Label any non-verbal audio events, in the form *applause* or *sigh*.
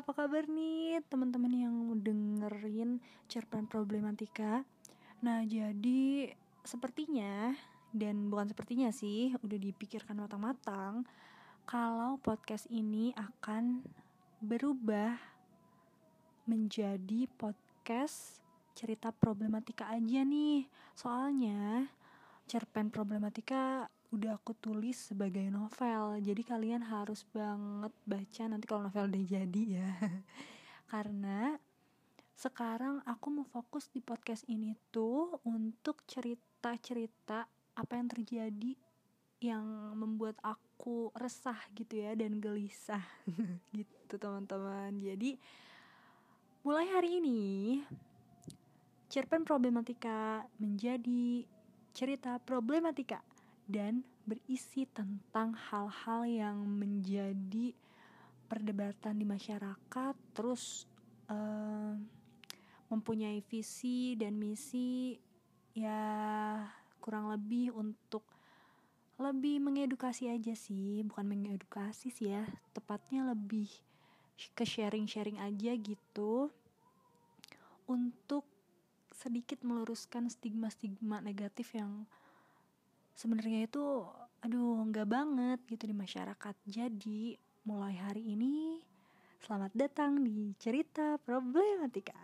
apa kabar nih teman-teman yang dengerin cerpen problematika? Nah, jadi sepertinya dan bukan sepertinya sih, udah dipikirkan matang-matang kalau podcast ini akan berubah menjadi podcast cerita problematika aja nih. Soalnya cerpen problematika udah aku tulis sebagai novel. Jadi kalian harus banget baca nanti kalau novel udah jadi ya. *laughs* Karena sekarang aku mau fokus di podcast ini tuh untuk cerita-cerita apa yang terjadi yang membuat aku resah gitu ya dan gelisah. *laughs* Gitu teman-teman. Jadi mulai hari ini cerpen problematika menjadi cerita problematika dan berisi tentang hal-hal yang menjadi perdebatan di masyarakat terus uh, mempunyai visi dan misi ya kurang lebih untuk lebih mengedukasi aja sih bukan mengedukasi sih ya tepatnya lebih ke sharing-sharing aja gitu untuk sedikit meluruskan stigma-stigma negatif yang sebenarnya itu aduh nggak banget gitu di masyarakat. Jadi mulai hari ini selamat datang di cerita problematika